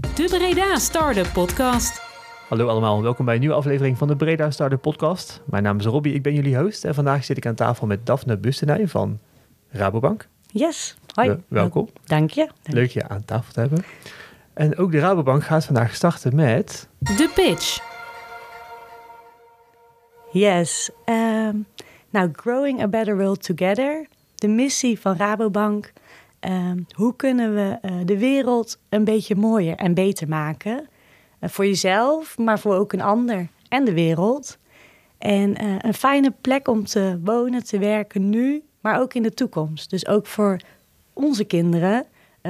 De Breda Startup Podcast. Hallo allemaal, welkom bij een nieuwe aflevering van de Breda Startup Podcast. Mijn naam is Robbie, ik ben jullie host en vandaag zit ik aan tafel met Daphne Bustenij van Rabobank. Yes, hoi. Wel- welkom. Dank je. Leuk je aan tafel te hebben. En ook de Rabobank gaat vandaag starten met... De Pitch. Yes. ehm, nou, Growing a Better World Together. De missie van Rabobank. Ehm, hoe kunnen we eh, de wereld een beetje mooier en beter maken? Eh, voor jezelf, maar voor ook een ander en de wereld. En eh, een fijne plek om te wonen, te werken nu, maar ook in de toekomst. Dus ook voor onze kinderen,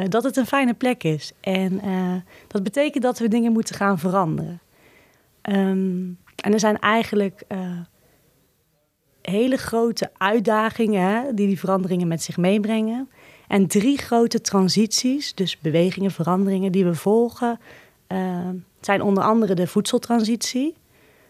dat het een fijne plek is. En dat betekent dat we dingen moeten gaan veranderen. Ehm, en er zijn eigenlijk hele grote uitdagingen die die veranderingen met zich meebrengen. En drie grote transities, dus bewegingen, veranderingen die we volgen, eh, zijn onder andere de voedseltransitie.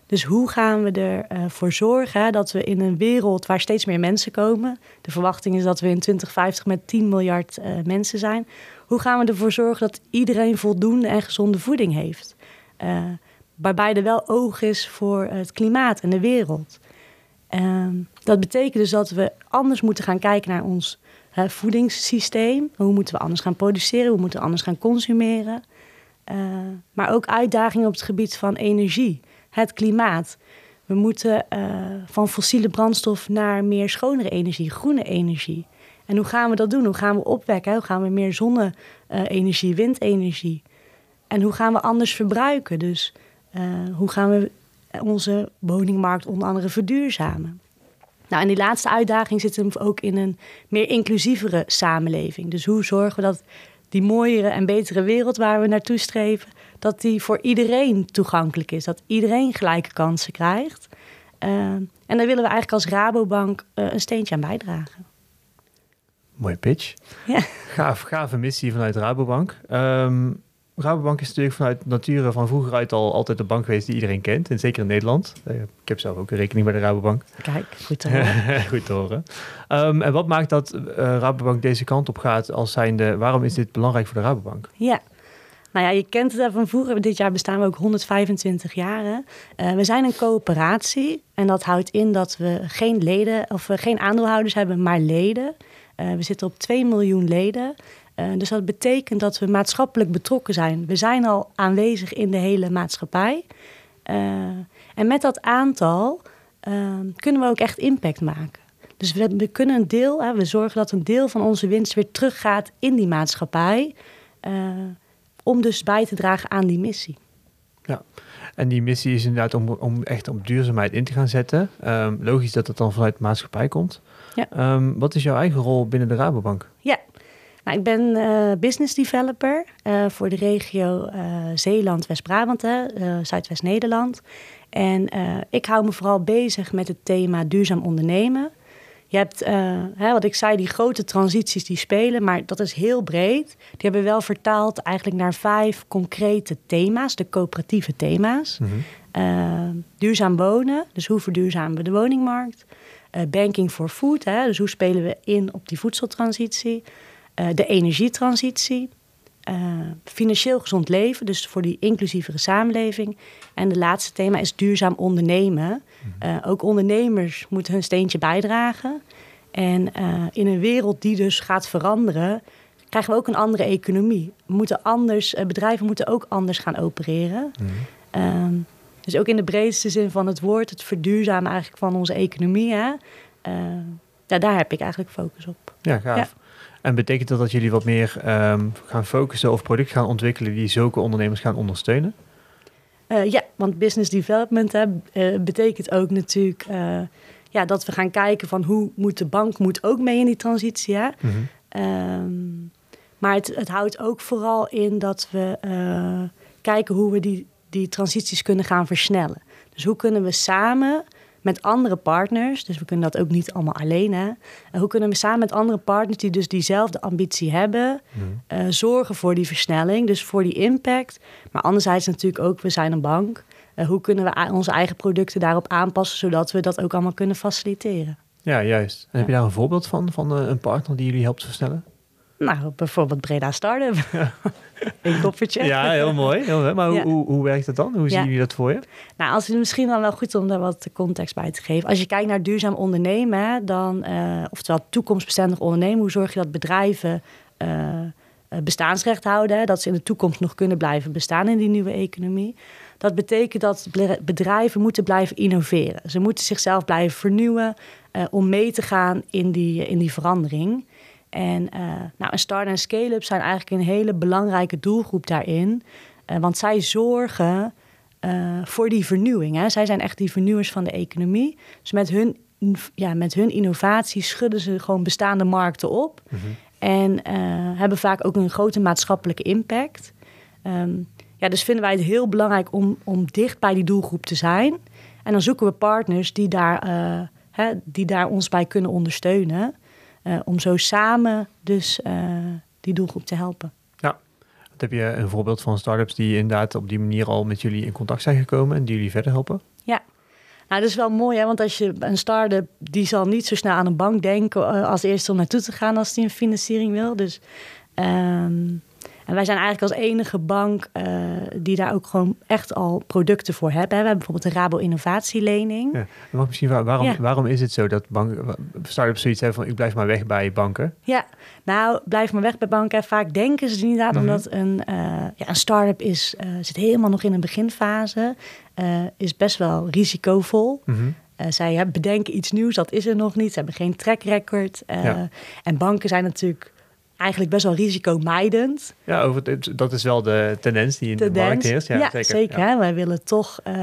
Dus hoe gaan we ervoor voor zorgen dat we in een wereld waar steeds meer mensen komen, de verwachting is dat we in 2050 met 10 miljard eh, mensen zijn, hoe gaan we ervoor zorgen dat iedereen voldoende en gezonde voeding heeft? Eh, waarbij er wel oog is voor het klimaat en de wereld. Ehm, dat betekent dus dat we anders moeten gaan kijken naar ons voedingssysteem. Hoe moeten we anders gaan produceren? Hoe moeten we anders gaan consumeren? Eh, maar ook uitdagingen op het gebied van energie, het klimaat. We moeten eh, van fossiele brandstof naar meer schonere energie, groene energie. En hoe gaan we dat doen? Hoe gaan we opwekken? Hoe gaan we meer zonne-energie, windenergie? En hoe gaan we anders verbruiken? Dus eh, hoe gaan we onze woningmarkt onder andere verduurzamen? Nou, en die laatste uitdaging zit hem ook in een meer inclusievere samenleving. Dus hoe zorgen we dat die mooiere en betere wereld waar we naartoe streven, dat die voor iedereen toegankelijk is, dat iedereen gelijke kansen krijgt. Uh, en daar willen we eigenlijk als Rabobank uh, een steentje aan bijdragen. Mooie pitch. Ja. Gaaf, gave missie vanuit Rabobank. Um, Rabobank is natuurlijk vanuit nature van vroeger uit al altijd de bank geweest die iedereen kent. En zeker in Nederland. Uh, ik heb zelf ook een rekening bij de Rabobank. Kijk, goed te horen. goed te horen. Um, en wat maakt dat uh, Rabobank deze kant op gaat als zijnde... waarom is dit belangrijk voor de Rabobank? Ja, nou ja, je kent het van vroeger. Dit jaar bestaan we ook 125 jaar. Uh, we zijn een coöperatie. En dat houdt in dat we geen leden of uh, geen aandeelhouders hebben, maar leden. Uh, we zitten op 2 miljoen leden. Uh, dus dat betekent dat we maatschappelijk betrokken zijn. We zijn al aanwezig in de hele maatschappij. Uh, en met dat aantal uh, kunnen we ook echt impact maken. Dus we, we kunnen een deel, hè, we zorgen dat een deel van onze winst weer teruggaat in die maatschappij. uh, om dus bij te dragen aan die missie. Ja, en die missie is inderdaad om, om echt op duurzaamheid in te gaan zetten. Um, logisch dat het dan vanuit de maatschappij komt. Ja. Um, wat is jouw eigen rol binnen de Rabobank? Ja, nou, ik ben uh, business developer uh, voor de regio uh, Zeeland-West-Brabant, Zuidwest-Nederland. En ik hou me vooral bezig met het thema duurzaam ondernemen. Je hebt, hè, wat ik zei, die grote transities die spelen, maar dat is heel breed. Die hebben we wel vertaald eigenlijk naar vijf concrete thema's, de coöperatieve thema's. Mhm. Duurzaam wonen, dus hoe verduurzamen we de woningmarkt? banking for food, hè, dus hoe spelen we in op die voedseltransitie? Uh, de energietransitie, uh, financieel gezond leven, dus voor die inclusievere samenleving. En de laatste thema is duurzaam ondernemen. Uh, ook ondernemers moeten hun steentje bijdragen. En in een wereld die dus gaat veranderen, krijgen we ook een andere economie. We moeten anders, bedrijven moeten ook anders gaan opereren. Mm. dus ook in de breedste zin van het woord, het verduurzamen eigenlijk van onze economie. Hè? ja, daar heb ik eigenlijk focus op. Ja, gaaf. Ja. En betekent dat dat jullie wat meer um, gaan focussen of producten gaan ontwikkelen die zulke ondernemers gaan ondersteunen? Uh, ja, want business development hè, uh, betekent ook natuurlijk uh, ja, dat we gaan kijken van hoe moet de bank moet ook mee in die transitie. Hè? Mm -hmm. um, maar het, het, houdt ook vooral in dat we kijken hoe we die, die transities kunnen gaan versnellen. Dus hoe kunnen we samen met andere partners, dus we kunnen dat ook niet allemaal alleen. Hè? En hoe kunnen we samen met andere partners die dus diezelfde ambitie hebben, mm. uh, zorgen voor die versnelling, dus voor die impact. Maar anderzijds natuurlijk ook, we zijn een bank. Uh, hoe kunnen we onze eigen producten daarop aanpassen, zodat we dat ook allemaal kunnen faciliteren? Ja, juist. En heb je daar een voorbeeld van, van uh, een partner die jullie helpt versnellen? Nou, bijvoorbeeld Breda Startup. Een koffertje. Ja, heel mooi. Heel mooi. Maar hoe, Ja. hoe, hoe werkt het dan? Hoe zien jullie dat voor je? Nou, als het misschien dan wel goed om daar wat context bij te geven. Als je kijkt naar duurzaam ondernemen, hè, dan, eh, oftewel toekomstbestendig ondernemen, hoe zorg je dat bedrijven eh, eh, bestaansrecht houden, hè, dat ze in de toekomst nog kunnen blijven bestaan in die nieuwe economie. Dat betekent dat bedrijven moeten blijven innoveren. Ze moeten zichzelf blijven vernieuwen om mee te gaan in die, in die verandering. En eh, nou, een start- en scale-up zijn eigenlijk een hele belangrijke doelgroep daarin. Eh, want zij zorgen eh, voor die vernieuwing. Hè. Zij zijn echt die vernieuwers van de economie. Dus met hun, ja, met hun innovatie schudden ze gewoon bestaande markten op. En eh, hebben vaak ook een grote maatschappelijke impact. Ehm, ja, dus vinden wij het heel belangrijk om, om dicht bij die doelgroep te zijn. En dan zoeken we partners die daar, hè, die daar ons bij kunnen ondersteunen. Eh, om zo samen dus eh, die doelgroep te helpen. Heb je een voorbeeld van startups die inderdaad op die manier al met jullie in contact zijn gekomen en die jullie verder helpen? Nou, dat is wel mooi, hè? want als je een start-up, die zal niet zo snel aan een bank denken eh, als eerste om naartoe te gaan als die een financiering wil. Dus, ehm, en wij zijn eigenlijk als enige bank eh, die daar ook gewoon echt al producten voor hebben. We hebben bijvoorbeeld de Rabo Innovatielening. Ja. Ik misschien waar- waarom, Ja. waarom is het zo dat startups zoiets hebben van ik blijf maar weg bij banken? Ja, nou, blijf maar weg bij banken. Vaak denken ze inderdaad, Mhm. omdat een, eh, ja, een start-up is, eh, zit helemaal nog in een beginfase, is best wel risicovol. Mhm. Zij bedenken iets nieuws, dat is er nog niet. Ze hebben geen track record. Ja. En banken zijn natuurlijk eigenlijk best wel risicomijdend. Ja, over het, dat is wel de tendens die in de, markt heerst. Ja, Ja, zeker. zeker. Ja. hè. Wij willen toch eh,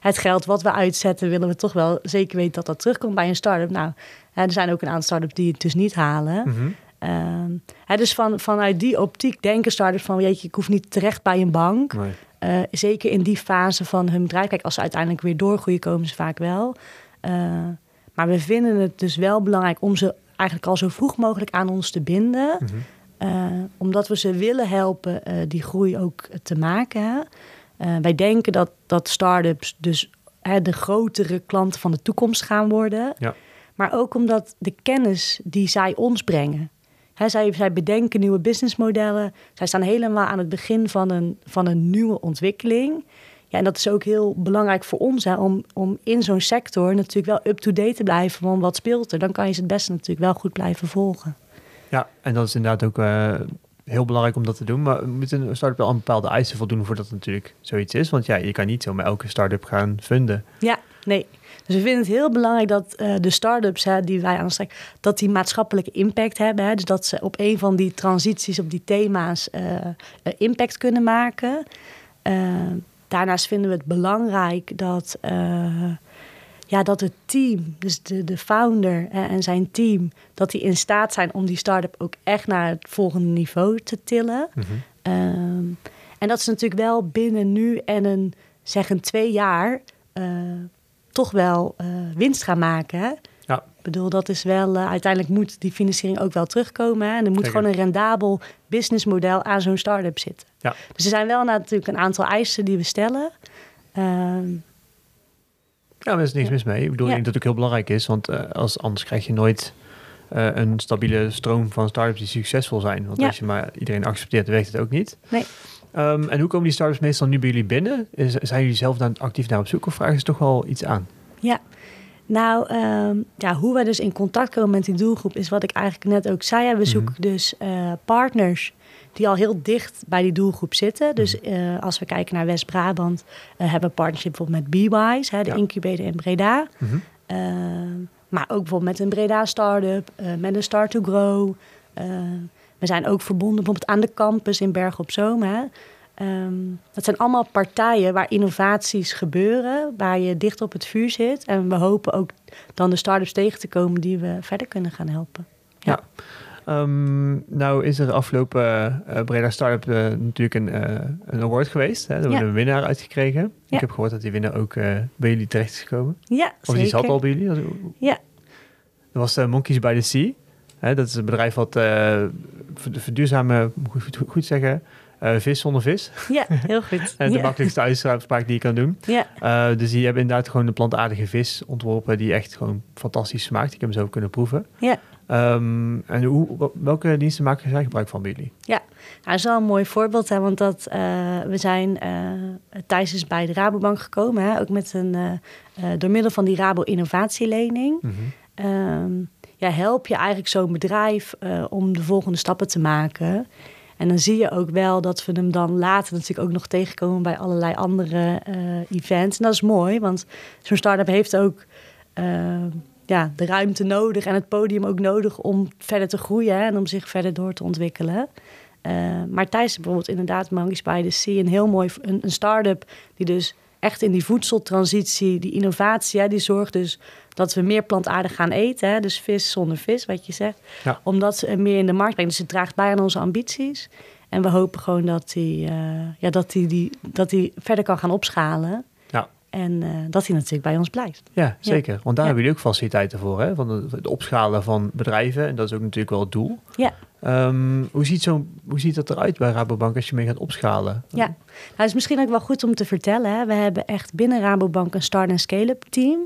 het geld wat we uitzetten, willen we toch wel zeker weten dat dat terugkomt bij een start-up. Nou, hè, er zijn ook een aantal start-ups die het dus niet halen. Ehm, hè, dus van, vanuit die optiek denken start-ups van, jeetje, ik hoef niet terecht bij een bank. Nee. Eh, zeker in die fase van hun bedrijf. Kijk, als ze uiteindelijk weer doorgroeien, komen ze vaak wel. Eh, maar we vinden het dus wel belangrijk om ze eigenlijk al zo vroeg mogelijk aan ons te binden. Mhm. Eh, omdat we ze willen helpen eh, die groei ook te maken. Eh, wij denken dat, dat start-ups dus hè, de grotere klanten van de toekomst gaan worden. Ja. Maar ook omdat de kennis die zij ons brengen. Hè, zij, zij bedenken nieuwe businessmodellen. Zij staan helemaal aan het begin van een, van een nieuwe ontwikkeling. Ja, en dat is ook heel belangrijk voor ons hè, om, om in zo'n sector natuurlijk wel up-to-date te blijven van wat speelt er. Dan kan je ze het beste natuurlijk wel goed blijven volgen. Ja, en dat is inderdaad ook eh, heel belangrijk om dat te doen. Maar moet een start-up wel aan bepaalde eisen voldoen voordat het natuurlijk zoiets is? Want ja, je kan niet zomaar elke start-up gaan funden. Ja, nee. Dus we vinden het heel belangrijk dat eh, de start-ups hè, die wij aanstrekken, dat die maatschappelijke impact hebben. Hè? Dus dat ze op een van die transities, op die thema's, eh, impact kunnen maken. Eh, daarnaast vinden we het belangrijk dat, eh, ja, dat het team, dus de, de founder hè, en zijn team, dat die in staat zijn om die start-up ook echt naar het volgende niveau te tillen. Mhm. Ehm, en dat ze natuurlijk wel binnen nu en een, zeg een twee jaar eh, toch wel eh, winst gaan maken. Ik bedoel, dat is wel, eh, uiteindelijk moet die financiering ook wel terugkomen. Hè? En er moet Zeker. gewoon een rendabel businessmodel aan zo'n start-up zitten. Ja. Dus er zijn wel natuurlijk een aantal eisen die we stellen. Ehm, Ja, daar is niks Ja. mis mee. Ik bedoel, Ja. ik denk dat het ook heel belangrijk is. Want eh, als, anders krijg je nooit eh, een stabiele stroom van start-ups die succesvol zijn. Want Ja. als je maar iedereen accepteert, werkt het ook niet. Nee. Ehm, en hoe komen die start-ups meestal nu bij jullie binnen? Is, zijn jullie zelf dan actief naar op zoek of vragen ze toch wel iets aan? Ja, nou, ehm, ja, hoe wij dus in contact komen met die doelgroep is wat ik eigenlijk net ook zei. We Mhm. zoeken dus eh, partners die al heel dicht bij die doelgroep zitten. Dus eh, als we kijken naar West-Brabant, eh, hebben we partnership bijvoorbeeld met BeWise, hè, de Ja. incubator in Breda. Mhm. Ehm, maar ook bijvoorbeeld met een Breda Startup, met een Start to Grow. Eh, we zijn ook verbonden bijvoorbeeld aan de campus in Bergen op Zoom. Hè. Ehm, dat zijn allemaal partijen waar innovaties gebeuren, waar je dicht op het vuur zit. En we hopen ook dan de start-ups tegen te komen die we verder kunnen gaan helpen. Ehm, nou is er afgelopen eh Breda Startup eh, natuurlijk een, eh, een award geweest. Hè? Daar hebben we Ja. een winnaar uitgekregen. Ja. Ik heb gehoord dat die winnaar ook bij jullie terecht is gekomen. Ja, Of die zat al bij jullie? Dat Ja. was eh, Monkeys by the Sea. Hè, dat is een bedrijf wat ver- verduurzame, moet ik goed zeggen, eh, vis zonder vis. Ja, heel goed. En de ja. makkelijkste uitspraak die je kan doen. Ja, Eh, dus die hebben inderdaad gewoon een plantaardige vis ontworpen die echt gewoon fantastisch smaakt. Ik heb hem zo kunnen proeven. ja. Ehm, en hoe, welke diensten maken zij gebruik van bij jullie? Nou, dat is wel een mooi voorbeeld, hè, want dat, eh, we zijn eh Thijs is bij de Rabobank gekomen, hè, ook met een, eh, eh, door middel van die Rabo Innovatielening. Ehm, ja, help je eigenlijk zo'n bedrijf eh, om de volgende stappen te maken. En dan zie je ook wel dat we hem dan later natuurlijk ook nog tegenkomen bij allerlei andere eh, events. En dat is mooi, want zo'n start-up heeft ook eh, ja, de ruimte nodig en het podium ook nodig om verder te groeien hè, en om zich verder door te ontwikkelen. Eh, maar Thijs bijvoorbeeld inderdaad Monkeys by the Sea, een heel mooi een, een start-up die dus echt in die voedseltransitie, die innovatie, hè, die zorgt dus dat we meer plantaardig gaan eten. Hè, dus vis zonder vis, wat je zegt. Ja. Omdat ze meer in de markt brengen. Dus het draagt bij aan onze ambities. En we hopen gewoon dat hij uh, ja, dat die, die, dat die verder kan gaan opschalen. En uh, dat hij natuurlijk bij ons blijft. Ja, zeker. Want daar Ja. hebben jullie ook faciliteiten voor, hè? Van het het opschalen van bedrijven. En dat is ook natuurlijk wel het doel. Ja. Ehm, hoe, ziet zo, hoe ziet dat eruit bij Rabobank als je mee gaat opschalen? Ja, nou, het is misschien ook wel goed om te vertellen. Hè. We hebben echt binnen Rabobank een start- en scale-up team.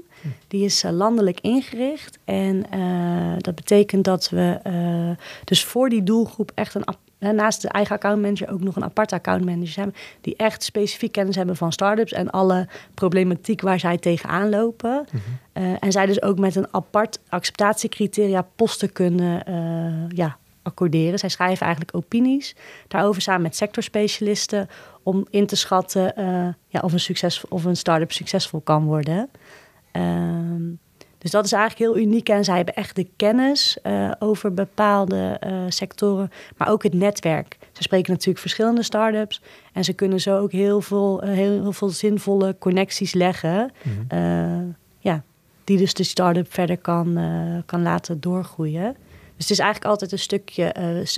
Die is eh, landelijk ingericht. En eh, dat betekent dat we eh, dus voor die doelgroep echt een naast de eigen accountmanager ook nog een aparte accountmanager hebben. Die echt specifiek kennis hebben van start-ups en alle problematiek waar zij tegenaan lopen. Eh, en zij dus ook met een apart acceptatiecriteria posten kunnen ja, accorderen. Zij schrijven eigenlijk opinies daarover samen met sectorspecialisten om in te schatten ja, of, een succes, of een start-up succesvol kan worden. Ehm, dus dat is eigenlijk heel uniek en zij hebben echt de kennis eh, over bepaalde eh, sectoren, maar ook het netwerk. Ze spreken natuurlijk verschillende start-ups en ze kunnen zo ook heel veel, eh, heel, heel veel zinvolle connecties leggen. Mhm. ja, die dus de start-up verder kan, kan laten doorgroeien. Dus het is eigenlijk altijd een stukje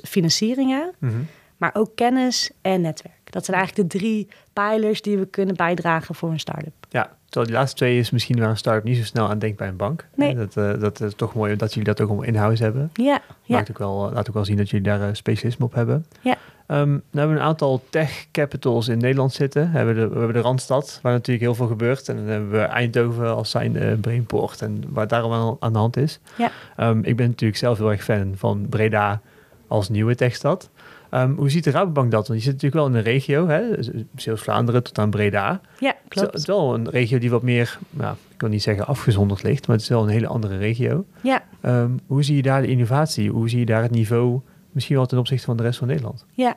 financieringen, Mhm. maar ook kennis en netwerk. Dat zijn eigenlijk de drie pijlers die we kunnen bijdragen voor een start-up. Ja, terwijl die laatste twee is misschien waar een start-up niet zo snel aan denkt bij een bank. Nee. Eh, Dat, eh, dat is toch mooi dat jullie dat ook allemaal in-house hebben. Ja, ja, ook wel, laat ook wel zien dat jullie daar eh, specialisme op hebben. Ja. Nou hebben we een aantal tech capitals in Nederland zitten. We hebben de, we hebben de Randstad, waar natuurlijk heel veel gebeurt. En dan hebben we Eindhoven als zijn eh, Brainport en waar daar allemaal aan de hand is. Ja. Ehm, ik ben natuurlijk zelf heel erg fan van Breda als nieuwe techstad. Ehm, hoe ziet de Rabobank dat? Want je zit natuurlijk wel in een regio? Dus, Zeeuws-Vlaanderen tot aan Breda. ja, is- Het klopt. is wel een regio die wat meer, nou, ik wil niet zeggen afgezonderd ligt, maar het is wel een hele andere regio. Ja, Ehm, hoe zie je daar de innovatie? Hoe zie je daar het niveau, misschien wel ten opzichte van de rest van Nederland? ja.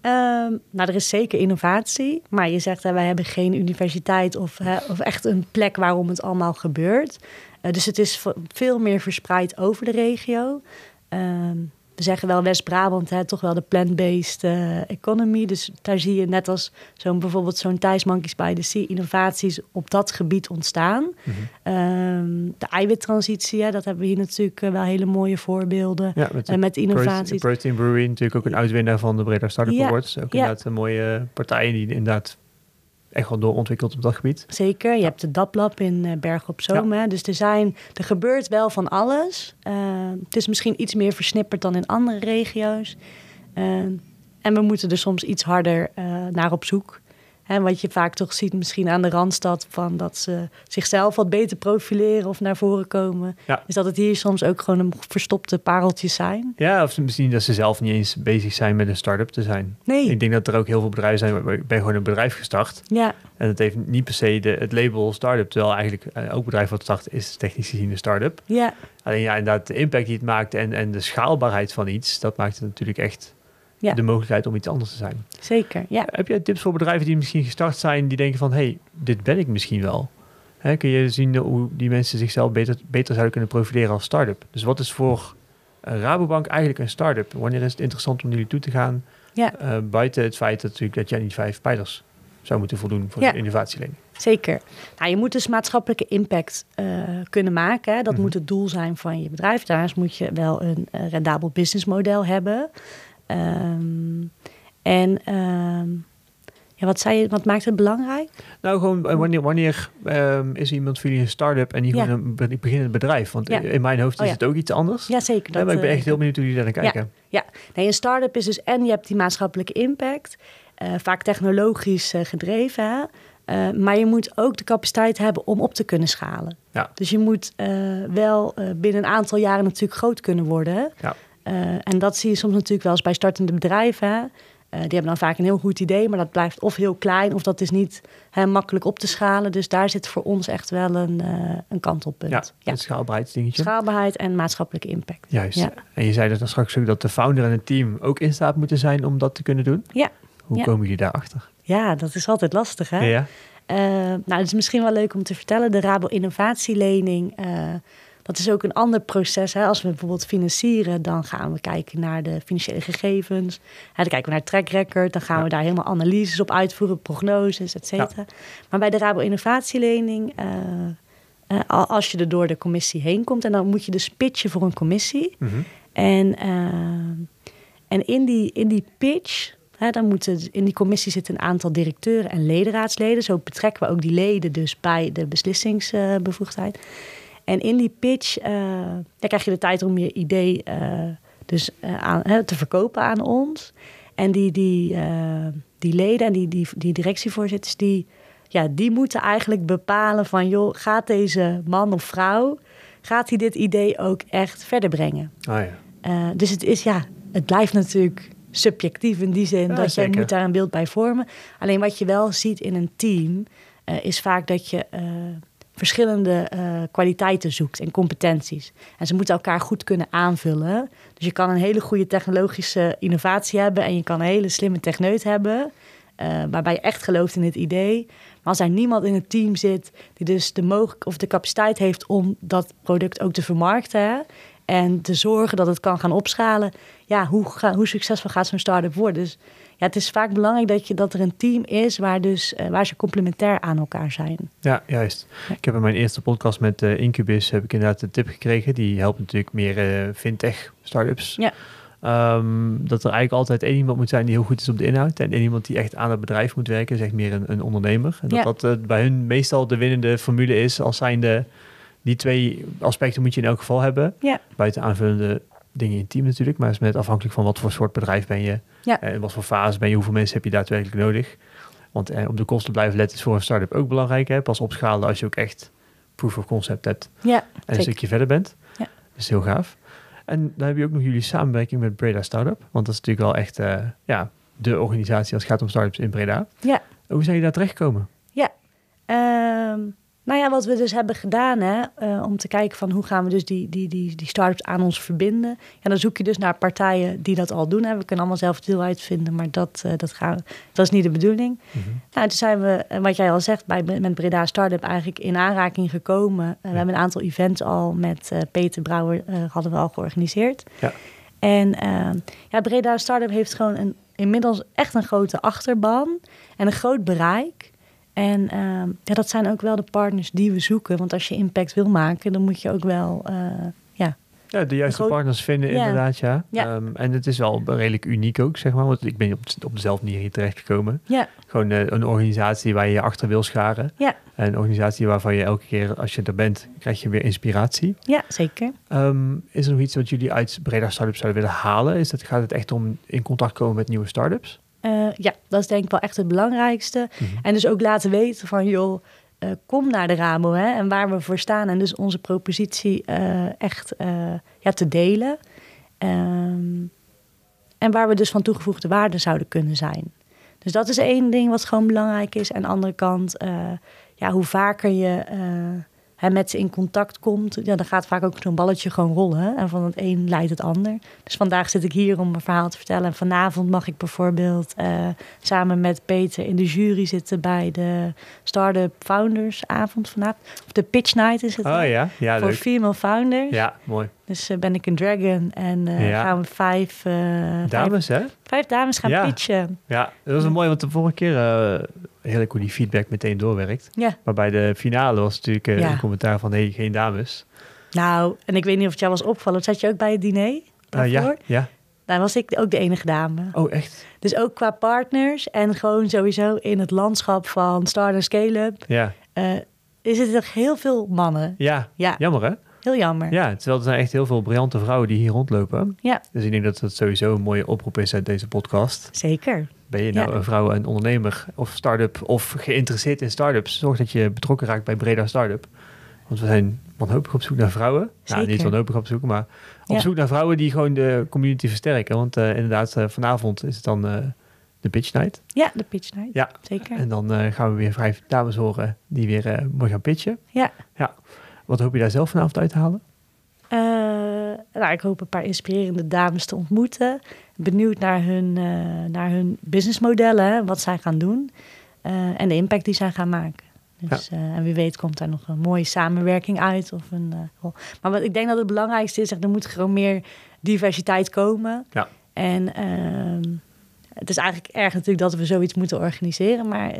Ehm, nou, er is zeker innovatie, maar je zegt hè, wij hebben geen universiteit of, hè, of echt een plek waarom het allemaal gebeurt. Eh, dus het is veel meer verspreid over de regio. Ehm, we zeggen wel West-Brabant, toch wel de plant-based eh, economy. Dus daar zie je net als zo'n bijvoorbeeld zo'n Thijs Monkeys by the Sea innovaties op dat gebied ontstaan. Ehm, de eiwittransitie, hè, dat hebben we hier natuurlijk eh, wel hele mooie voorbeelden. Ja, met de En met Protein, innovaties. Protein Brewery, natuurlijk ook een uitwinnaar van de Breda Startup Ja, Awards. Ook ja. inderdaad een mooie partij die inderdaad echt wel doorontwikkeld op dat gebied. Zeker, je hebt de DAP-lab in eh, Bergen op Zoom. hè. Dus er, zijn, er gebeurt wel van alles. Eh, het is misschien iets meer versnipperd dan in andere regio's. Eh, en we moeten er soms iets harder naar op zoek. Hè, wat je vaak toch ziet misschien aan de Randstad... Van dat ze zichzelf wat beter profileren of naar voren komen. Ja. Is dat het hier soms ook gewoon een verstopte pareltjes zijn. Ja, of misschien dat ze zelf niet eens bezig zijn met een start-up te zijn. Nee, Ik denk dat er ook heel veel bedrijven zijn, ik ben gewoon een bedrijf gestart. ja, En het heeft niet per se de, het label start-up, terwijl eigenlijk eh, elk bedrijf wat start is technisch gezien een start-up. ja, Alleen ja, inderdaad, de impact die het maakt en, en de schaalbaarheid van iets, dat maakt het natuurlijk echt Ja. de mogelijkheid om iets anders te zijn. zeker. Ja. Heb jij tips voor bedrijven die misschien gestart zijn, die denken van, hé, hey, dit ben ik misschien wel? Hè, kun je zien hoe die mensen zichzelf beter, beter zouden kunnen profileren als start-up? Dus wat is voor een Rabobank eigenlijk een start-up? Wanneer is het interessant om jullie toe te gaan? Ja. Eh, buiten het feit dat, natuurlijk, dat jij niet vijf pijlers zou moeten voldoen voor Ja. de innovatielening. Zeker. Nou, je moet dus maatschappelijke impact eh, kunnen maken. Hè. Dat Mhm. moet het doel zijn van je bedrijf. Daarnaast moet je wel een eh, rendabel businessmodel hebben. Ehm, en ehm, ja, wat, zei je, wat maakt het belangrijk? Nou, gewoon eh, wanneer, wanneer ehm, is iemand voor jullie een start-up en niet Ja. een be- beginnend bedrijf? Want Ja. in mijn hoofd is Oh ja. het ook iets anders. Ja, zeker. Ja, maar ik ben eh, echt heel benieuwd hoe jullie daar naar kijken. Nee, een start-up is dus en je hebt die maatschappelijke impact. eh, vaak technologisch eh, gedreven. hè. Eh, maar je moet ook de capaciteit hebben om op te kunnen schalen. Ja. Dus je moet eh, wel eh, binnen een aantal jaren natuurlijk groot kunnen worden. Ja. Eh, en dat zie je soms natuurlijk wel eens bij startende bedrijven. hè. Eh, die hebben dan vaak een heel goed idee, maar dat blijft of heel klein of dat is niet hè, makkelijk op te schalen. Dus daar zit voor ons echt wel een, eh een kantelpunt. Ja, het schaalbaarheidsdingetje. Schaalbaarheid en maatschappelijke impact. Juist. Ja. En je zei dat dan straks ook dat de founder en het team ook in staat moeten zijn om dat te kunnen doen. Ja. Hoe Ja. komen jullie daarachter? Ja, dat is altijd lastig hè. Ja. Nou, het is misschien wel leuk om te vertellen. De Rabo Innovatielening, dat is ook een ander proces. Hè. Als we bijvoorbeeld financieren, dan gaan we kijken naar de financiële gegevens. Hè, dan kijken we naar track record. Dan gaan Ja. we daar helemaal analyses op uitvoeren, prognoses, et cetera. Maar bij de Rabo Innovatielening, al- als je er door de commissie heen komt... en dan moet je dus pitchen voor een commissie... Mhm. En, eh, en in, die, in die pitch, dan moeten, in die commissie zitten een aantal directeuren en ledenraadsleden. Zo betrekken we ook die leden dus bij de beslissingsbevoegdheid. En in die pitch eh, krijg je de tijd om je idee eh, dus, eh, aan, hè, te verkopen aan ons. En die, die, die leden en die, die, die directievoorzitters, die, ja, die moeten eigenlijk bepalen van... joh, gaat deze man of vrouw, gaat hij dit idee ook echt verder brengen? Ah ja. Dus het is ja, het blijft natuurlijk subjectief in die zin Ja, dat je moet daar een beeld bij vormen. Alleen wat je wel ziet in een team is vaak dat je verschillende eh, kwaliteiten zoekt en competenties. En ze moeten elkaar goed kunnen aanvullen. Dus je kan een hele goede technologische innovatie hebben en je kan een hele slimme techneut hebben. eh, waarbij je echt gelooft in het idee. Maar als er niemand in het team zit die dus de mogelijk of de capaciteit heeft om dat product ook te vermarkten. en te zorgen dat het kan gaan opschalen. Ja, hoe, ga, hoe succesvol gaat zo'n start-up worden? Dus ja, het is vaak belangrijk dat, je, dat er een team is waar, dus, eh, waar ze complementair aan elkaar zijn. Ja, juist. Ik heb in mijn eerste podcast met eh, Incubus heb ik inderdaad een tip gekregen. Die helpt natuurlijk meer eh, fintech startups. Ja. Ehm, dat er eigenlijk altijd één iemand moet zijn die heel goed is op de inhoud. En één iemand die echt aan het bedrijf moet werken. is echt meer een, een ondernemer. En dat Ja. dat bij hun meestal de winnende formule is. Als zijnde, die twee aspecten moet je in elk geval hebben. Ja. Buiten aanvullende dingen in het team natuurlijk. Maar het is net afhankelijk van wat voor soort bedrijf ben je. Ja. En wat voor fase ben je. Hoeveel mensen heb je daadwerkelijk nodig. Want eh, op de kosten blijven letten is voor een start-up ook belangrijk. Hè? Pas opschalen als je ook echt proof of concept hebt Ja, en een zeker. stukje verder bent. Ja. Dat is heel gaaf. En dan heb je ook nog jullie samenwerking met Breda Startup. Want dat is natuurlijk wel echt eh, ja, de organisatie als het gaat om startups in Breda. Ja. Hoe zijn jullie daar terechtgekomen? Ehm, nou ja, wat we dus hebben gedaan, hè, eh, om te kijken van hoe gaan we dus die, die, die, die start-ups aan ons verbinden. Ja, dan zoek je dus naar partijen die dat al doen. Hè. We kunnen allemaal zelf het deel uitvinden, maar dat, eh, dat, gaan, dat is niet de bedoeling. Nou, toen zijn we, eh, wat jij al zegt, bij, met Breda Startup eigenlijk in aanraking gekomen. We hebben een aantal events al met Peter Brouwer, hadden we al georganiseerd. Ja. En eh, ja, Breda Startup heeft gewoon een, inmiddels echt een grote achterban en een groot bereik. En eh, ja, dat zijn ook wel de partners die we zoeken. Want als je impact wil maken, dan moet je ook wel eh, ja, Ja, de juiste groot- partners vinden Ja. inderdaad, ja. Ja. Ehm, en het is wel redelijk uniek ook, zeg maar. Want ik ben op, op dezelfde manier hier terechtgekomen. ja, Gewoon eh, een organisatie waar je je achter wil scharen. Ja. En een organisatie waarvan je elke keer als je er bent, krijg je weer inspiratie. ja, zeker. Ehm, is er nog iets wat jullie uit Breda Startups zouden willen halen? Is het, gaat het echt om in contact komen met nieuwe startups? Eh, ja, dat is denk ik wel echt het belangrijkste. Mhm. En dus ook laten weten van, joh, eh, kom naar de Ramo hè, en waar we voor staan. En dus onze propositie eh, echt ja, te delen. Ehm, en waar we dus van toegevoegde waarde zouden kunnen zijn. Dus dat is één ding wat gewoon belangrijk is. En aan de andere kant, ja, hoe vaker je hè, met ze in contact komt, ja, dan gaat vaak ook zo'n balletje gewoon rollen. hè. En van het een leidt het ander. Dus vandaag zit ik hier om mijn verhaal te vertellen. En vanavond mag ik bijvoorbeeld eh, samen met Peter in de jury zitten bij de Startup Founders avond vanavond. Of de Pitch Night is het. Oh ja, ja voor leuk. female founders. Ja, mooi. Dus eh, ben ik een dragon en eh, Ja. gaan we vijf, eh, vijf, Dames, hè? vijf dames gaan Ja. pitchen. Ja, dat was een mooi, want de vorige keer heerlijk hoe die feedback meteen doorwerkt. Ja. Maar bij de finale was natuurlijk een commentaar van, hey, geen dames. Nou, en ik weet niet of het jou was opgevallen. Zat je ook bij het diner daarvoor? ja, ja. Daar was ik ook de enige dame. Oh, echt? Dus ook qua partners en gewoon sowieso in het landschap van Start en Scale-up... Ja. eh, is het er heel veel mannen. Ja, Ja, jammer hè? Heel jammer. Ja, terwijl er zijn echt heel veel briljante vrouwen die hier rondlopen. Ja. Dus ik denk dat dat sowieso een mooie oproep is uit deze podcast. Zeker. Ben je nou Ja. een vrouw, een ondernemer of start-up of geïnteresseerd in start-ups? Zorg dat je betrokken raakt bij Breda Startup. Want we zijn wanhopig op zoek naar vrouwen. Nou, niet Zeker. wanhopig op zoek, maar op Ja. zoek naar vrouwen die gewoon de community versterken. Want eh, inderdaad, eh, vanavond is het dan eh, de pitch night. Ja, de pitch night. Ja. Zeker. En dan gaan we weer vijf dames horen die weer mooi gaan pitchen. Ja. Wat hoop je daar zelf vanavond uit te halen? Eh, nou, ik hoop een paar inspirerende dames te ontmoeten. Benieuwd naar hun, eh, naar hun businessmodellen, wat zij gaan doen. eh, en de impact die zij gaan maken. Dus, en wie weet komt daar nog een mooie samenwerking uit. Of een, maar wat ik denk dat het belangrijkste is, er moet gewoon meer diversiteit komen. Ja. En ehm, het is eigenlijk erg natuurlijk dat we zoiets moeten organiseren. Maar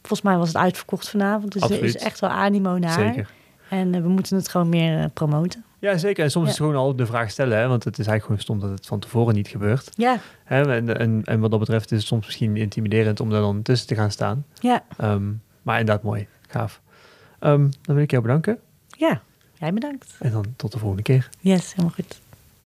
volgens mij was het uitverkocht vanavond. Dus er is echt wel animo naar. Zeker. En eh, we moeten het gewoon meer eh, promoten. Ja, zeker. En soms Ja. is het gewoon al de vraag stellen. Hè? Want het is eigenlijk gewoon stom dat het van tevoren niet gebeurt. Ja, Hè? En, en, en wat dat betreft is het soms misschien intimiderend om daar dan tussen te gaan staan. ja, Ehm, maar inderdaad mooi. Gaaf. Ehm, dan wil ik jou bedanken. ja. Jij bedankt. En dan tot de volgende keer. Yes, helemaal goed.